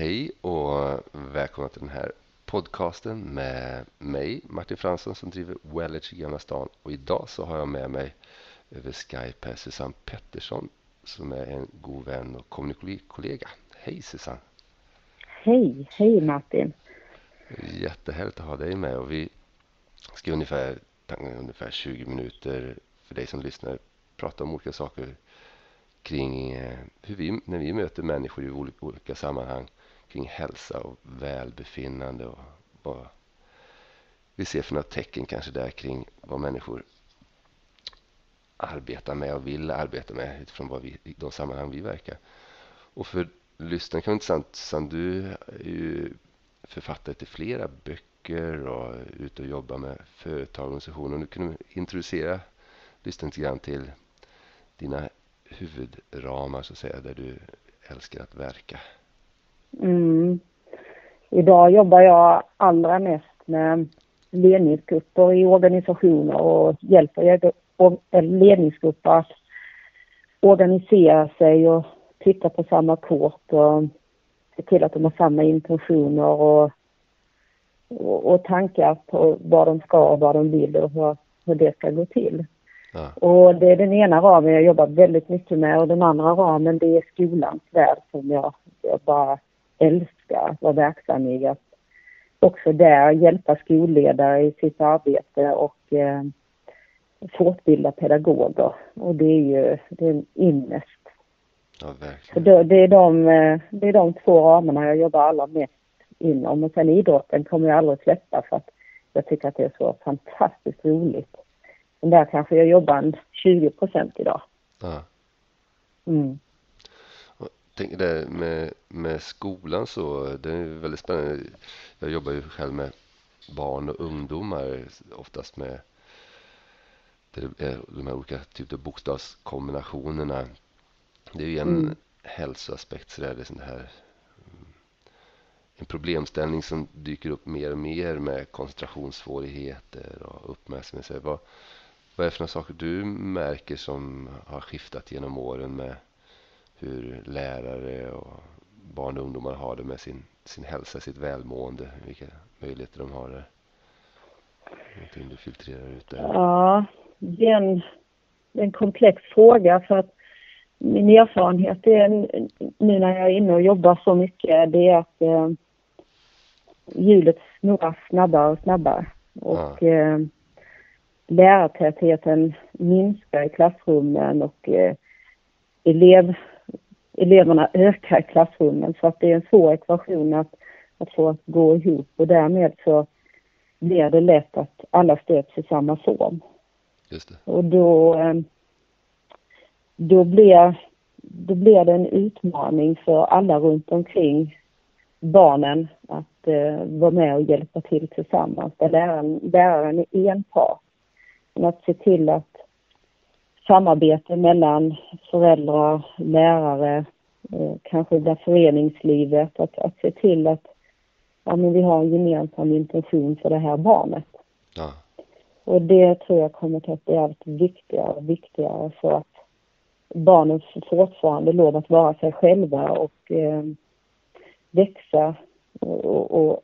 Hej och välkomna till den här podcasten med mig, Martin Fransson som driver Wellage i Gamla stan. Och idag så har jag med mig över Skype här Susanne Pettersson som är en god vän och kommunikationskollega. Hej Susanne! Hej, hej Martin! Jättehärligt att ha dig med och vi ska ungefär, ungefär 20 minuter för dig som lyssnar prata om olika saker kring eh, hur vi, när vi möter människor i olika sammanhang kring hälsa och välbefinnande och vad vi ser för några tecken kanske där kring vad människor arbetar med och vill arbeta med utifrån vad vi, de sammanhang vi verkar. Och för lyssnaren kan det vara intressant, du är ju författare till flera böcker och ute och jobbar med företag och organisationer. Du kunde introducera lyssnaren lite grann till dina huvudramar så att säga, där du älskar att verka? Mm. Idag jobbar jag allra mest med ledningsgrupper i organisationer och hjälper ledningsgrupper att organisera sig och titta på samma kort och se till att de har samma intentioner och, och, och tankar på vad de ska och vad de vill och hur, hur det ska gå till. Ja. Och det är den ena ramen jag jobbar väldigt mycket med och den andra ramen det är skolans värld som jag, jag bara älskar att vara verksam i. Att också där hjälpa skolledare i sitt arbete och eh, fortbilda pedagoger. Och det är ju det är en innest. Ja, Så det, det, är de, eh, det är de två ramarna jag jobbar allra mest inom. Och sen idrotten kommer jag aldrig släppa för att jag tycker att det är så fantastiskt roligt. Men där kanske jag jobbar en 20 procent idag. Ja. Mm. Tänker det med, med skolan så, det är väldigt spännande. Jag jobbar ju själv med barn och ungdomar oftast med de här olika typer av bokstavskombinationerna. Det är ju en mm. hälsoaspekt så det är sånt här en problemställning som dyker upp mer och mer med koncentrationssvårigheter och uppmärksamhet. Vad, vad är det för några saker du märker som har skiftat genom åren med hur lärare och barn och ungdomar har det med sin, sin hälsa, sitt välmående, vilka möjligheter de har där? Någonting du filtrerar ut där? Ja, det är en, en komplex fråga för att min erfarenhet är nu när jag är inne och jobbar så mycket, det är att eh, hjulet snurrar snabbare och snabbare. Och ja. eh, lärartätheten minskar i klassrummen och eh, elev, eleverna ökar i klassrummen så att det är en svår ekvation att, att få att gå ihop och därmed så blir det lätt att alla stöps i samma form. Och då, eh, då, blir, då blir det en utmaning för alla runt omkring barnen att eh, vara med och hjälpa till tillsammans. Där läraren, läraren är en part men att se till att samarbete mellan föräldrar, lärare, eh, kanske där föreningslivet, att, att se till att ja, men vi har en gemensam intention för det här barnet. Ja. Och det tror jag kommer att bli allt viktigare och viktigare för att barnen fortfarande lov att vara sig själva och eh, växa och, och,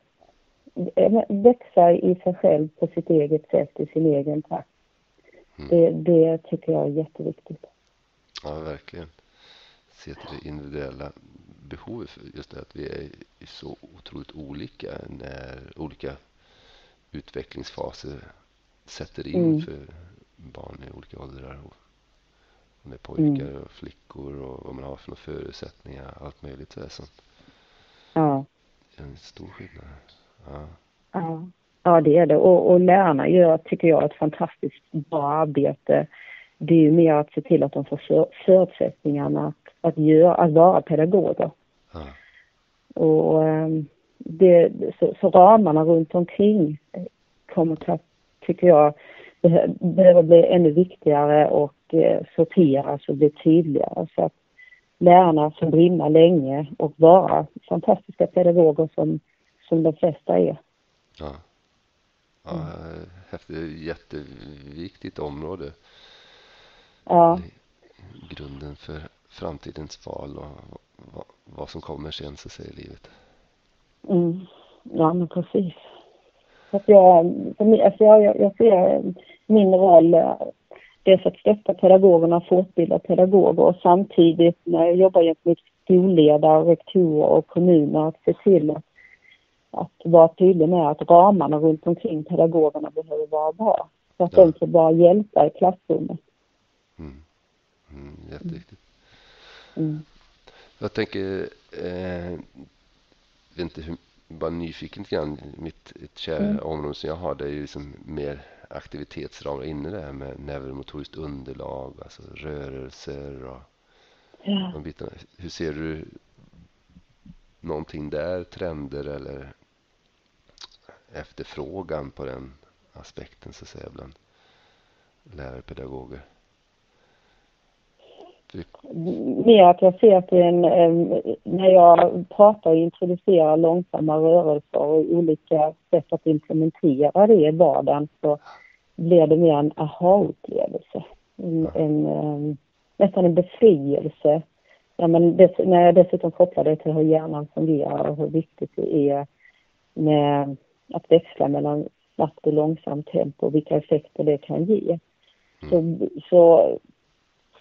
eh, växa i sig själv på sitt eget sätt, i sin egen takt. Mm. Det, det tycker jag är jätteviktigt. Ja, verkligen. Se till det individuella behovet. Just det att vi är så otroligt olika när olika utvecklingsfaser sätter in mm. för barn i olika åldrar. Om det är pojkar mm. och flickor och vad man har för några förutsättningar. Allt möjligt sånt. Ja. Det är en stor skillnad. Ja. ja. Ja, det är det. Och, och lärarna gör, tycker jag, ett fantastiskt bra arbete. Det är ju mer att se till att de får för, förutsättningarna att, att, göra, att vara pedagoger. Ja. Och ehm, det, så, så, ramarna runt omkring kommer att, tycker jag, behöver bli ännu viktigare och eh, sorteras och bli tydligare. Så att lärarna får brinna länge och vara fantastiska pedagoger som, som de flesta är. Ja. Ja, häftigt, jätteviktigt område. Ja. Grunden för framtidens val och vad, som kommer sen så säger livet. Mm. Ja, men precis. Att jag, för mig, alltså jag, jag ser min roll eh, dels att stötta pedagogerna, fortbilda pedagoger och samtidigt när jag jobbar gentemot skolledare, rektorer och kommuner att se till att, att vara tydlig med att ramarna runt omkring pedagogerna behöver vara bra. Så att ja. de får bara hjälpa i klassrummet. Mm. Mm, jätteviktigt. Mm. Jag tänker, eh, vet inte hur, bara nyfiken lite grann. Mitt ett kära mm. område som jag har det är ju liksom mer aktivitetsramar inne där med neuromotoriskt underlag, alltså rörelser och ja. de bitarna. Hur ser du någonting där, trender eller efterfrågan på den aspekten så att säga bland lärare och pedagoger? Mer att jag ser att det är en, när jag pratar och introducerar långsamma rörelser och olika sätt att implementera det i vardagen så blir det mer en aha-upplevelse. En, en, en, nästan en befrielse. Ja, men dess, när jag dessutom kopplar det till hur hjärnan fungerar och hur viktigt det är med att växla mellan snabbt och långsamt tempo och vilka effekter det kan ge. Så, så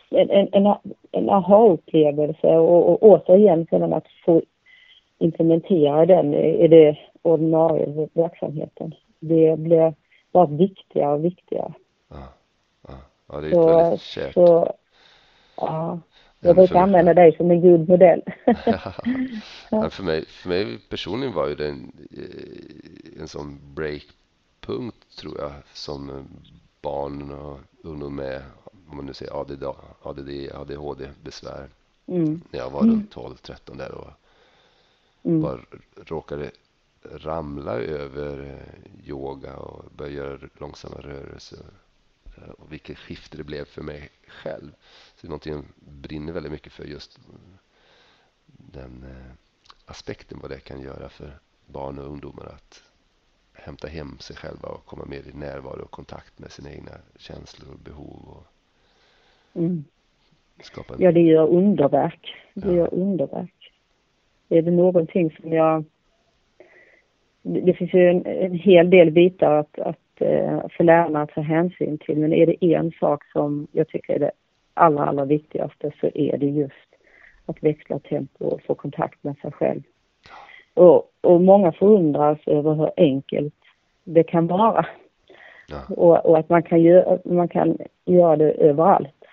en, en, en, en aha-upplevelse och, och återigen sedan att få implementera den i det ordinarie verksamheten. Det blir bara viktigare och viktigare. Ja, ja. ja det är så, väldigt kärt. Så, ja, jag brukar använda dig som en god modell. ja, för, mig, för mig personligen var ju det en, eh, en sån breakpunkt tror jag som barn och ungdom med om man nu säger ADD, ADD ADHD-besvär. Mm. När jag var mm. runt 12-13 där och mm. bara råkade ramla över eh, yoga och börja göra långsamma rörelser. Och vilket skifte det blev för mig själv. Så det är någonting jag brinner väldigt mycket för just den eh, aspekten vad det kan göra för barn och ungdomar att hämta hem sig själva och komma mer i närvaro och kontakt med sina egna känslor och behov. Och mm. skapa en... Ja, det gör underverk. Det ja. gör underverk. Är det någonting som jag... Det finns ju en, en hel del bitar att, att för lärarna att ta hänsyn till, men är det en sak som jag tycker är det allra, allra viktigaste så är det just att växla tempo och få kontakt med sig själv. Och, och många förundras över hur enkelt det kan vara. Ja. Och, och, att man kan, göra, man kan göra det överallt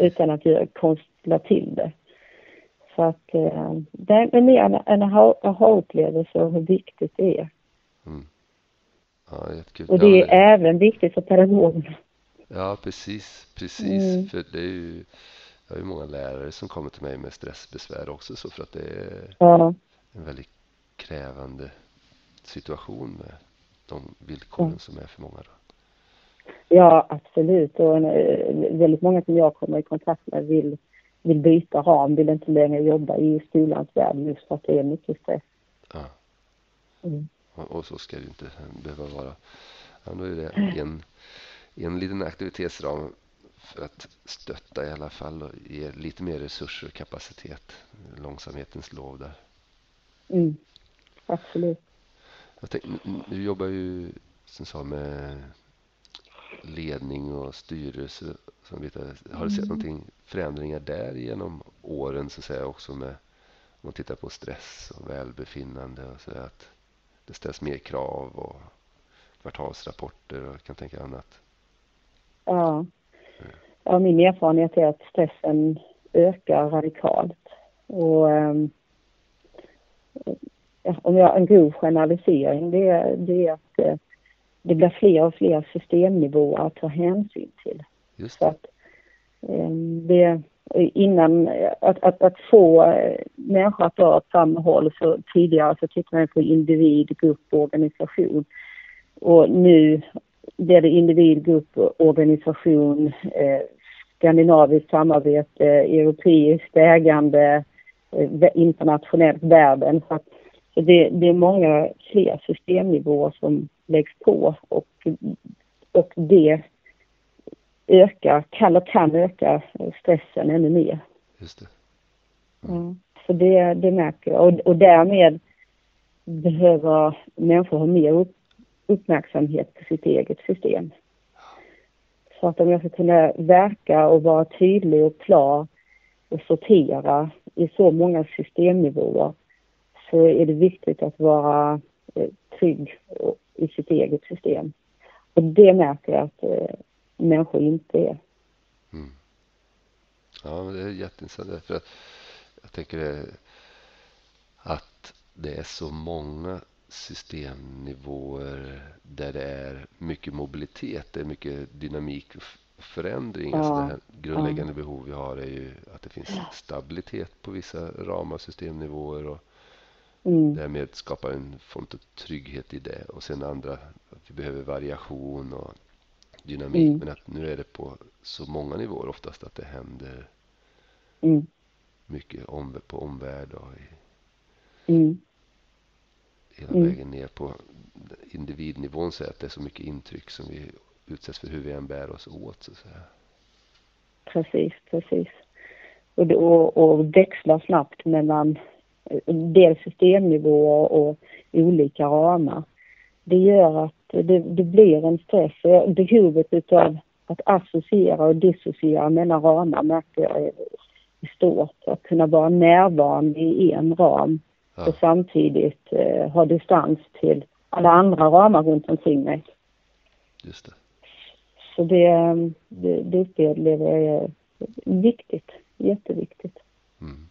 utan att göra, konstla till det. Så att eh, det är mer en, en aha-upplevelse och hur viktigt det är. Mm. Ja, och det är ja, även viktigt för pedagogerna. Ja, precis, precis. Mm. För det är ju, jag har ju många lärare som kommer till mig med stressbesvär också så för att det är ja. en väldigt krävande situation med de villkoren som är för många. Då. Ja, absolut. Och en, eh, väldigt många som jag kommer i kontakt med vill, vill byta ram, vill inte längre jobba i skolans värld just för att det är mycket stress. Ja. Mm. Och, så ska det inte behöva vara. Ja, då är det en, en liten aktivitetsram för att stötta i alla fall och ge lite mer resurser och kapacitet. Långsamhetens lov där. Mm. Absolut. Tänkte, du jobbar ju som sa med ledning och styrelse. Som vet, har du sett mm. någonting förändringar där genom åren så att säga också med om man tittar på stress och välbefinnande och så att det ställs mer krav och kvartalsrapporter och kan tänka annat. Ja. ja, min erfarenhet är att stressen ökar radikalt. Och um, om jag en grov generalisering, det är, det är att eh, det blir fler och fler systemnivåer att ta hänsyn till. Just det. Så att, Ehm, det innan, att, att, att få eh, människor att dra åt samma håll, så tidigare så tittade man på individ, grupp och organisation. Och nu blir det individ, grupp, organisation, eh, skandinaviskt samarbete, europeiskt ägande, eh, internationellt världen. Så att så det, det är många fler systemnivåer som läggs på och, och det ökar, kan och kan öka stressen ännu mer. Just det. Mm. Så det, det märker jag och, och därmed behöver människor ha mer upp, uppmärksamhet på sitt eget system. Så att om jag ska kunna verka och vara tydlig och klar och sortera i så många systemnivåer så är det viktigt att vara eh, trygg i sitt eget system. Och det märker jag att eh, människor inte är. Mm. Ja, det är jätteintressant. För jag tänker att det är så många systemnivåer där det är mycket mobilitet, det är mycket dynamik och förändring. Ja. Alltså det här grundläggande ja. behov vi har är ju att det finns stabilitet på vissa ramar, systemnivåer och mm. därmed skapa en form av trygghet i det. Och sen andra, att vi behöver variation och dynamik. Mm. Men att nu är det på så många nivåer oftast att det händer mm. mycket om, på omvärld och i, mm. hela mm. vägen ner på individnivån. Så att det är så mycket intryck som vi utsätts för hur vi än bär oss åt. Så att säga. Precis, precis. Och, och, och växla snabbt mellan dels systemnivåer och olika ramar. Det gör att det, det blir en stress. Behovet utav att associera och dissociera mellan ramar märker jag är stort. Att kunna vara närvarande i en ram ja. och samtidigt eh, ha distans till alla andra ramar runt omkring mig. Just det. Så det, det, det upplever jag är viktigt, jätteviktigt. Mm.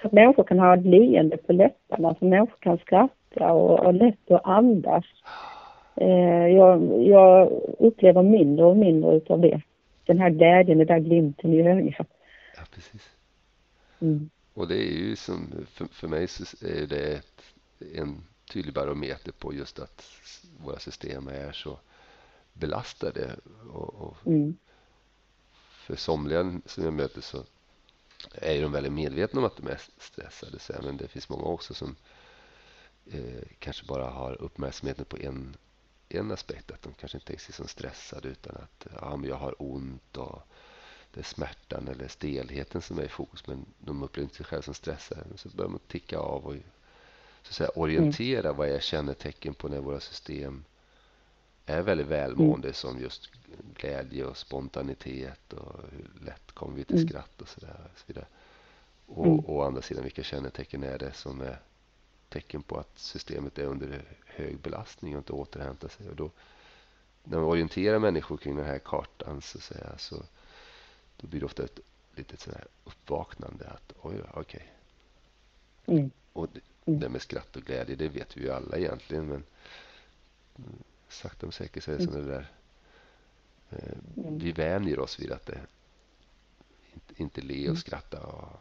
Så att människor kan ha ett leende på läpparna, så människor kan skratta och ha lätt att andas. Eh, jag, jag, upplever mindre och mindre utav det. Den här glädjen, den där glimten i ögat. Ja, precis. Mm. Och det är ju som, för, för mig så är det ett, en tydlig barometer på just att våra system är så belastade. Och, och mm. För somliga som jag möter så är de väldigt medvetna om att de är stressade. Så men det finns många också som eh, kanske bara har uppmärksamheten på en, en aspekt. Att de kanske inte är så stressade utan att ja, men jag har ont och det är smärtan eller stelheten som är i fokus. Men de upplever inte sig själva som stressade. Så börjar man ticka av och så att säga, orientera mm. vad är kännetecken på när våra system är väldigt välmående mm. som just glädje och spontanitet och hur lätt kommer vi till mm. skratt och så, där, och så vidare. Och mm. å andra sidan, vilka kännetecken är det som är tecken på att systemet är under hög belastning och inte återhämtar sig? Och då, när man orienterar människor kring den här kartan så, säga, så då blir det ofta ett litet sådär uppvaknande att oj, okej. Okay. Mm. Och det, det med skratt och glädje, det vet vi ju alla egentligen, men sakta men säkert så är det mm. det där eh, mm. vi vänjer oss vid att det inte, inte le och mm. skratta och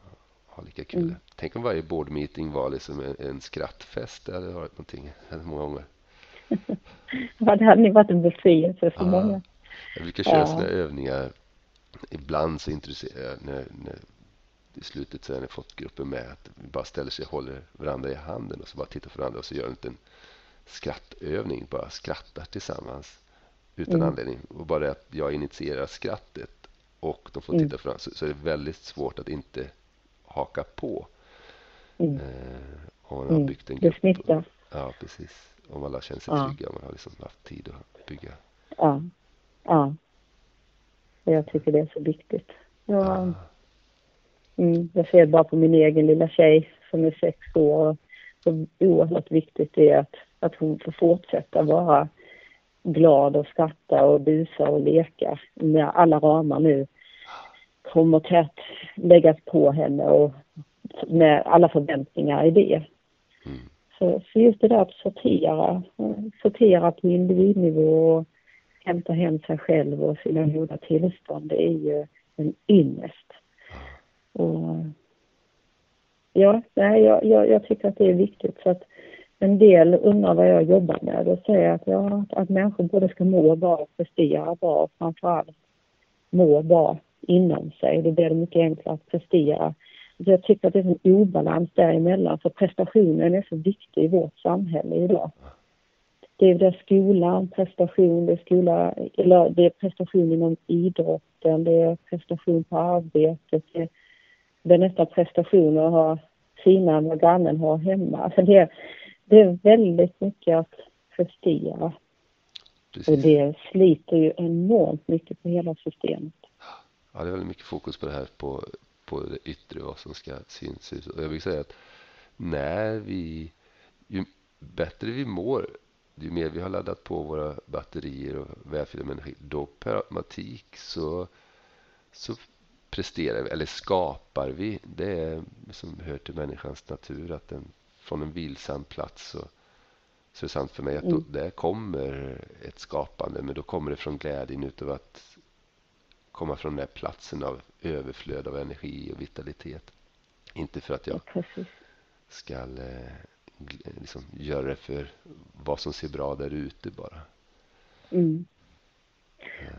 ha lika kul. Mm. Tänk om varje board meeting var liksom en, en skrattfest. Det hade varit någonting många gånger. det hade varit en befrielse för ja. många. Jag brukar köra ja. sådana övningar. Ibland så intresserar jag när, när i slutet så har jag fått gruppen med att vi bara ställer sig och håller varandra i handen och så bara tittar på varandra och så gör en liten skrattövning, bara skrattar tillsammans utan mm. anledning. Och bara att jag initierar skrattet och de får mm. titta fram så, så är det väldigt svårt att inte haka på. Mm. Eh, om man har mm. byggt en grupp. Det smittar. Ja, precis. Om alla känner sig ja. trygga, om man har liksom haft tid att bygga. Ja, ja. Jag tycker det är så viktigt. Jag, ja. mm, jag ser bara på min egen lilla tjej som är sex år. Så oerhört viktigt det är att att hon får fortsätta vara glad och skratta och busa och leka när alla ramar nu kommer att läggas på henne och med alla förväntningar i det. Mm. Så, så just det där att sortera, sortera på individnivå och hämta hem sig själv och sina goda tillstånd, det är ju en ynnest. Och ja, nej, jag, jag, jag tycker att det är viktigt så att en del undrar vad jag jobbar med och säger att, ja, att människor både ska må bra, prestera bra och framförallt må bra inom sig. Då blir det mycket enklare att prestera. Så jag tycker att det är en obalans däremellan för prestationen är så viktig i vårt samhälle idag. Det är det skolan, prestation, det är, skola, eller det är prestation inom idrotten, det är prestation på arbetet, det, det är nästan prestation att ha finare än vad grannen har hemma. Alltså det, det är väldigt mycket att prestera. Precis. Och det sliter ju enormt mycket på hela systemet. Ja, det är väldigt mycket fokus på det här på, på det yttre, vad som ska syns ut. Och jag vill säga att när vi, ju bättre vi mår, ju mer vi har laddat på våra batterier och välfyllda med energi, då per automatik så, så presterar vi, eller skapar vi. Det är som hör till människans natur att den från en vilsam plats så, så är det sant för mig att då, mm. där kommer ett skapande men då kommer det från glädjen utav att komma från den här platsen av överflöd av energi och vitalitet. Inte för att jag ska eh, liksom göra det för vad som ser bra där ute bara. Mm.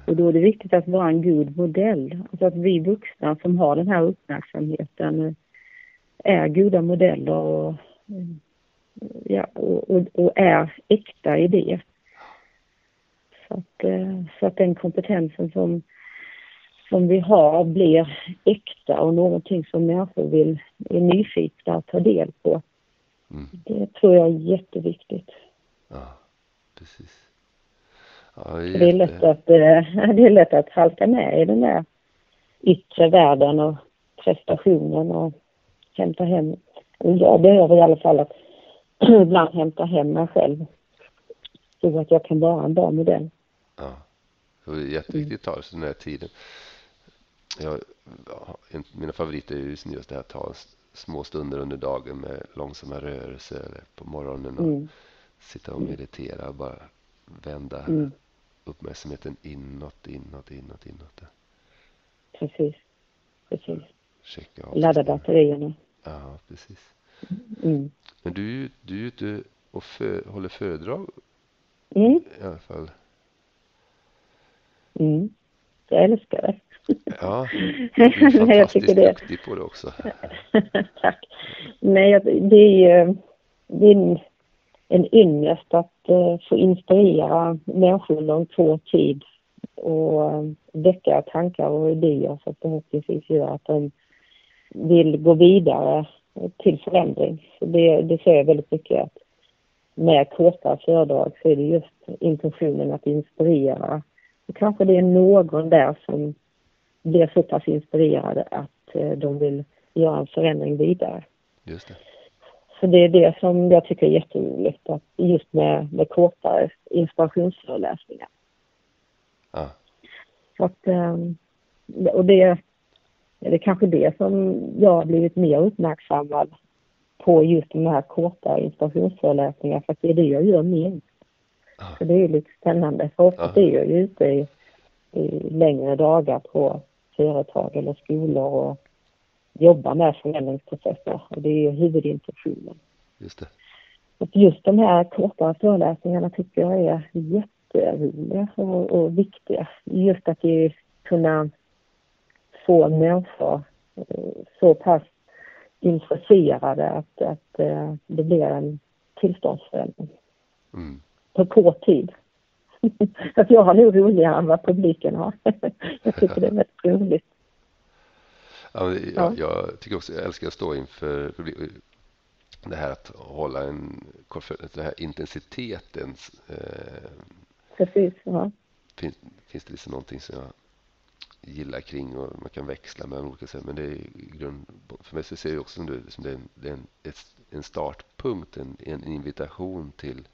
Och då är det viktigt att vara en god modell. Alltså att vi vuxna som har den här uppmärksamheten är goda modeller och, ja, och, och, och är äkta i det. Så att, eh, så att den kompetensen som, som vi har blir äkta och någonting som människor vill, är nyfikna att ta del på. Mm. Det tror jag är jätteviktigt. Ja, precis. Ja, det, är det, är lätt att, eh, det är lätt att halka med i den där yttre världen och prestationen och hämta hem. Jag behöver i alla fall att ibland hämta hem mig själv. Så att jag kan vara en bra modell. Ja, det är jätteviktigt att ta sig den här tiden. Jag, mina favoriter är just, just det här att ta små stunder under dagen med långsamma rörelser på morgonen och mm. sitta och meditera och bara vända mm. uppmärksamheten inåt, inåt, inåt, inåt. Precis. Precis. Checka av Ladda batterierna. Ja, precis. Mm. Men du, du är ute och för, håller föredrag mm. i alla fall. Mm. Jag älskar det. Ja, du är fantastiskt duktig på det också. Tack. Nej, det är ju det är en, en ynnest att uh, få inspirera människor under en kort tid och uh, väcka tankar och idéer så att förhoppningsvis gör att de vill gå vidare till förändring. Så det, det ser jag väldigt mycket att med korta föredrag så är det just intentionen att inspirera. Och kanske det är någon där som blir så pass inspirerade att eh, de vill göra en förändring vidare. Just det. Så det är det som jag tycker är jätteroligt, att just med, med kortare inspirationsföreläsningar. Ah. Så att, ehm, och det, det är kanske det som jag har blivit mer uppmärksammad på just de här korta inspirationsföreläsningarna för det är det jag gör minst. Ah. Så det är lite spännande. För ofta ah. är jag ju ute i, i längre dagar på företag eller skolor och jobbar med förändringsprocesser och det är huvudintentionen. Just det. Och just de här kortare föreläsningarna tycker jag är jätteroliga och, och viktiga. Just att vi kunna få människor eh, så pass intresserade att, att eh, det blir en tillståndsförändring. Mm. På kort tid. att jag har nog roligare än vad publiken har. jag tycker det är väldigt roligt. Ja, jag, jag, tycker också, jag älskar att stå inför. Det här att hålla en, den här intensiteten. Eh, Precis, ja. Finns, finns det liksom någonting som jag gillar kring och man kan växla mellan olika sätt. Men det är grund, för mig så ser jag också som, du, som det är en, det är en, en startpunkt, en, en invitation till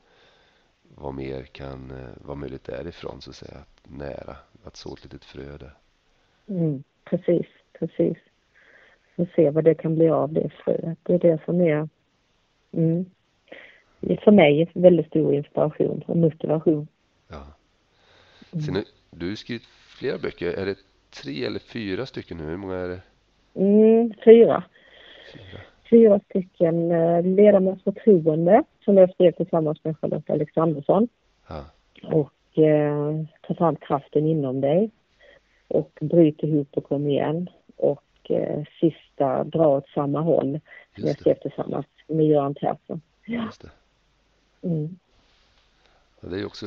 vad mer kan eh, vara möjligt därifrån så att säga. Att nära, att så ett litet frö där. Mm, precis, precis. Och se vad det kan bli av det fröet. Det är det som är, mm, för mig väldigt stor inspiration och motivation. Ja. Sen, du har skrivit flera böcker. Är det tre eller fyra stycken nu? Hur många är det? Mm, fyra. Fyra, fyra stycken eh, Ledarnas förtroende som jag skrev tillsammans med Charlotte Alexandersson. Ja. Och eh, Ta fram kraften inom dig. Och Bryt ihop och kom igen. Och eh, sista Dra åt samma håll som jag skrev tillsammans med Göran Persson. Ja. Mm. Ja, det är också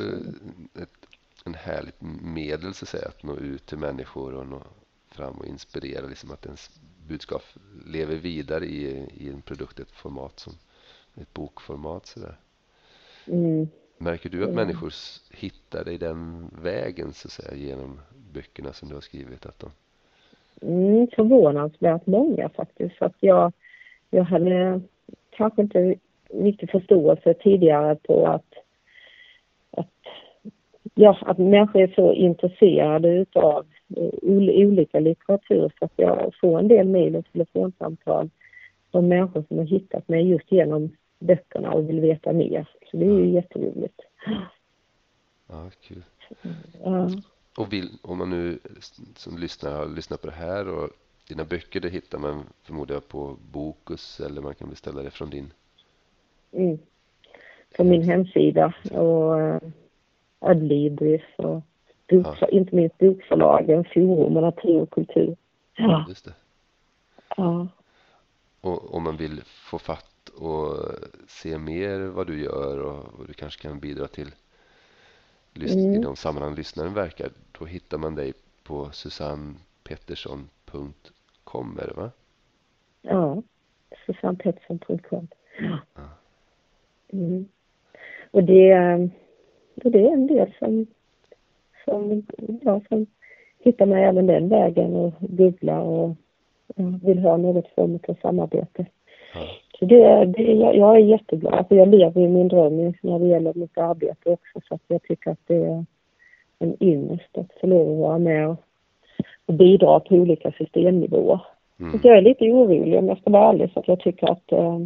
ett, en härligt medel så att, säga, att nå ut till människor och nå fram och inspirera liksom att ens budskap lever vidare i, i en produkt, ett format som ett bokformat sådär. Mm. Märker du att Mm. människor hittar dig den vägen så att säga genom böckerna som du har skrivit? Att de... Mm, förvånansvärt många faktiskt. För att jag, jag hade kanske inte riktigt förståelse tidigare på att, att, ja, att människor är så intresserade utav eh, olika litteratur så att jag får en del mejl och telefonsamtal från människor som har hittat mig just genom böckerna och vill veta mer. Så det är ju jätteroligt. Ja, kul. Ja. Och vill, om man nu som lyssnar har lyssnat på det här och dina böcker det hittar man förmodar på Bokus eller man kan beställa det från din Mm. På min hemsida och uh, Adlibris och bok, Ja. inte minst bokförlagen, Forum och Natur och kultur. Ja. Just det. ja. Och om man vill få fatt och se mer vad du gör och vad du kanske kan bidra till lys- i Mm. de sammanhang lyssnaren verkar, då hittar man dig på susannpettersson.com är det va? Ja, susannpettersson.com. Ja. Mm. Och det, och det är en del som, som, ja, som hittar mig även den vägen och googlar och vill ha något form av samarbete. Ja. Så det, det, jag, jag är jätteglad. Alltså jag lever i min dröm när det gäller mitt arbete också så att jag tycker att det är en ynnest att få lov att vara med och, och bidra på olika systemnivåer. Mm. Så jag är lite orolig om jag ska vara ärlig så att jag tycker att eh,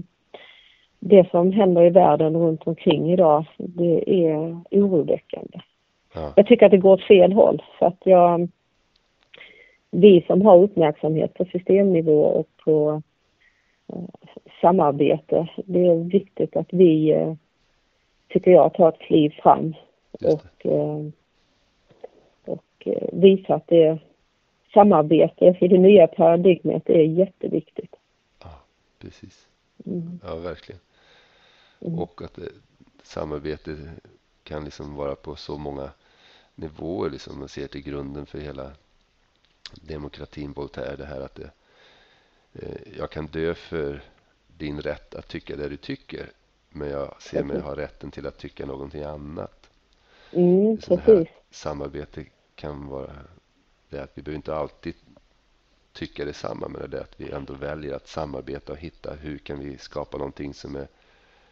det som händer i världen runt omkring idag det är oroväckande. Ja. Jag tycker att det går åt fel håll så att jag vi som har uppmärksamhet på systemnivå och på eh, samarbete, det är viktigt att vi, eh, tycker jag, tar ett kliv fram och, eh, och visar att det samarbete i det nya paradigmet är jätteviktigt. ja, precis. Mm. Ja, verkligen. Mm. Och att samarbete kan liksom vara på så många nivåer. Liksom man ser till grunden för hela demokratin, Voltaire, det här att det, eh, jag kan dö för din rätt att tycka det du tycker. Men jag ser mig ha rätten till att tycka någonting annat. Mm, Så här samarbete kan vara det att vi behöver inte alltid tycka detsamma men det är att vi ändå väljer att samarbeta och hitta hur kan vi skapa någonting som är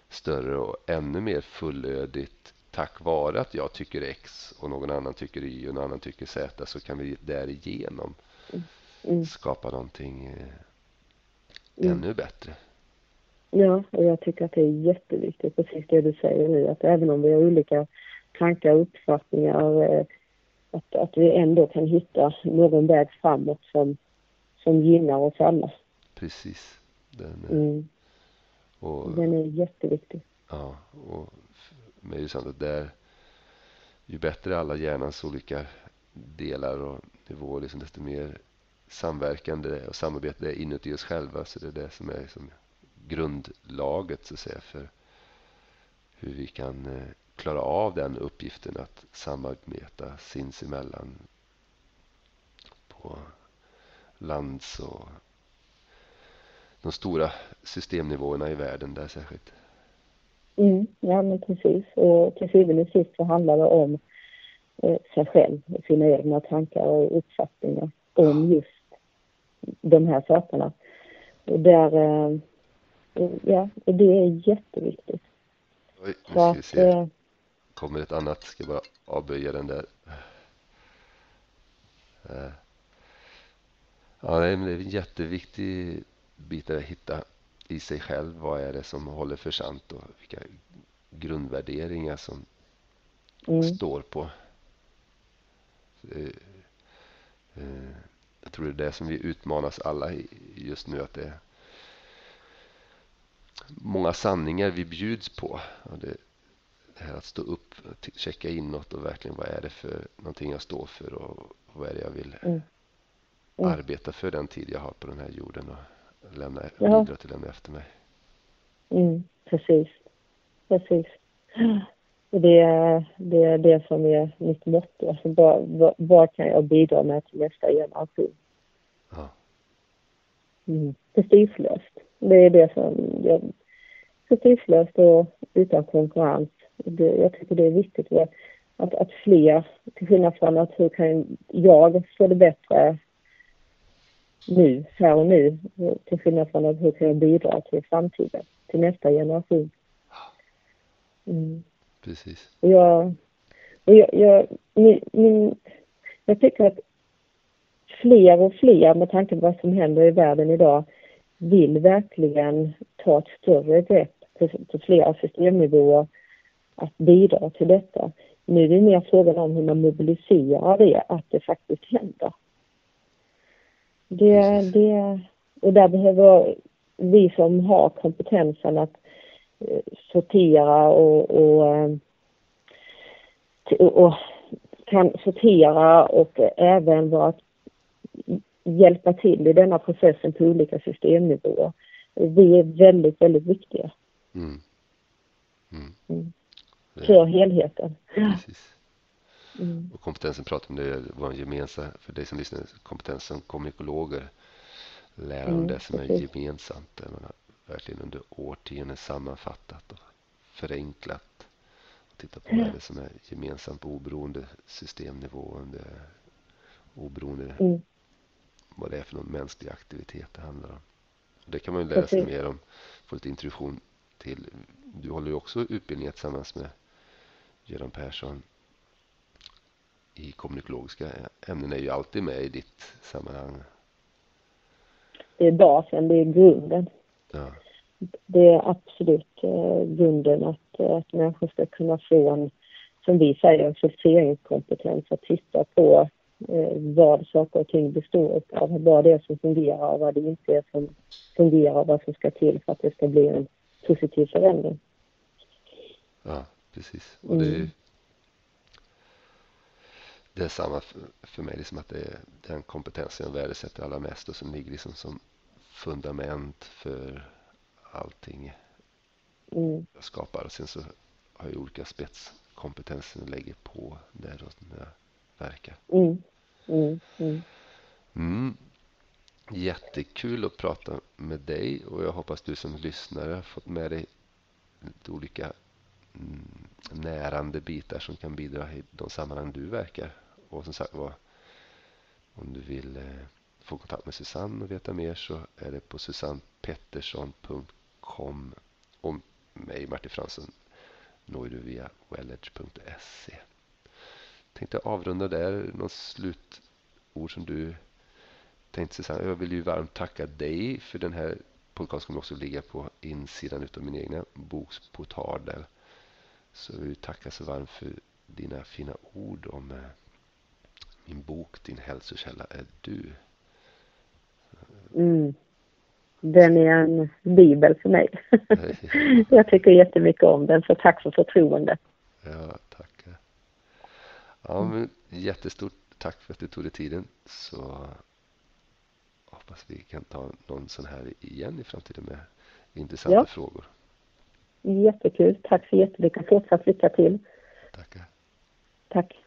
större och ännu mer fullödigt tack vare att jag tycker X och någon annan tycker Y och någon annan tycker Z så kan vi därigenom Mm. skapa någonting eh, Mm. ännu bättre. Ja, och jag tycker att det är jätteviktigt, precis det du säger nu, att även om vi har olika tankar och uppfattningar, eh, att, att vi ändå kan hitta någon väg framåt som, som gynnar oss alla. Precis. Den, eh, Mm. och, Den är jätteviktig. Ja, och men det är ju sant att där, ju bättre alla hjärnans olika delar och nivåer, liksom, desto mer samverkande och samarbete det är inuti oss själva. Så det är det som är liksom grundlaget så att säga för hur vi kan eh, klara av den uppgiften att samarbeta sinsemellan på lands och de stora systemnivåerna i världen där särskilt. Mm, ja, men precis. Och till syvende och sist så handlar det om eh, sig själv och sina egna tankar och uppfattningar om just de här sakerna. Och där, eh, ja, det är jätteviktigt. Oj, nu ska vi se. eh, kommer ett annat. Ska bara avböja den där. Ja, det är en jätteviktig bit att hitta i sig själv. Vad är det som håller för sant och vilka grundvärderingar som mm, står på. Eh, Jag tror det är det som vi utmanas alla just nu. Att det är många sanningar vi bjuds på. Och det, det här att stå upp, t- checka inåt och verkligen vad är det för någonting jag står för och vad är det jag vill Mm. Mm. arbeta för den tid jag har på den här jorden och lämna, Ja. bidra till lämna efter mig. mm, precis. Precis. Och det är, det är det som är mitt motto. Alltså, vad, vad, vad kan jag bidra med till nästa generation? Ja, Mm. Prestigelöst. Det är det som jag prestigelöst och utan konkurrens. Det, jag tycker det är viktigt att, att fler, till skillnad från att hur kan jag få det bättre nu, här och nu, till skillnad från hur kan jag bidra till framtiden, till nästa generation. Mm. Precis. Jag, och jag, jag, min, min, jag tycker att fler och fler, med tanke på vad som händer i världen idag, vill verkligen ta ett större grepp på, på flera systemnivåer att bidra till detta. Nu är det mer frågan om hur man mobiliserar det, att det faktiskt händer. Det, det, och där behöver vi som har kompetensen att eh, sortera och, och, eh, och, kan sortera och även vara hjälpa till i denna processen på olika systemnivåer. Vi är väldigt, väldigt viktiga. Mm. Mm. Mm. För helheten. Precis. Mm. Och kompetensen pratar om det, var gemensam, för dig som lyssnar, kompetens som kommunikologer lära om mm, det som precis. är gemensamt. Där man har verkligen under årtionden sammanfattat och förenklat. Och titta på vad det är som är gemensamt på oberoende systemnivå, under oberoende mm. vad det är för någon mänsklig aktivitet det handlar om. Och det kan man ju lära sig mer om, få lite introduktion till. Du håller ju också utbildning tillsammans med Göran Persson i kommunikologiska ämnen är ju alltid med i ditt sammanhang. Det är basen, det är grunden. Ja. Det är absolut eh, grunden att, eh, att människor ska kunna få en, som vi säger, en filtreringskompetens att titta på eh, vad saker och ting består av, vad det är som fungerar och vad det inte är som fungerar och vad som ska till för att det ska bli en positiv förändring. Ja, precis. Och det är, mm det är samma för mig, liksom att det är den kompetensen jag värdesätter allra mest och som ligger liksom som fundament för allting mm. jag skapar. Och sen så har jag olika spetskompetenser jag lägger på där när jag verkar. Mm. Mm. Mm. mm. Jättekul att prata med dig och jag hoppas du som lyssnare har fått med dig lite olika närande bitar som kan bidra i de sammanhang du verkar. Och som sagt var, om du vill eh, få kontakt med Susanne och veta mer så är det på susannepettersson.com och mig Martin Fransson når du via welledge.se. Tänkte avrunda där, något slutord som du tänkte Susanne. Jag vill ju varmt tacka dig för den här podcasten kommer också ligga på insidan av min egna boksportal där. Så vill tacka så varmt för dina fina ord om eh, min bok Din hälsokälla är du. Mm. Den är en bibel för mig. jag tycker jättemycket om den, så tack för förtroendet. Ja, tack. Ja, men jättestort tack för att du tog dig tiden. Så hoppas vi kan ta någon sån här igen i framtiden med intressanta ja. frågor. Jättekul. Tack så jättemycket. Fortsatt lycka till. Tackar. Tack.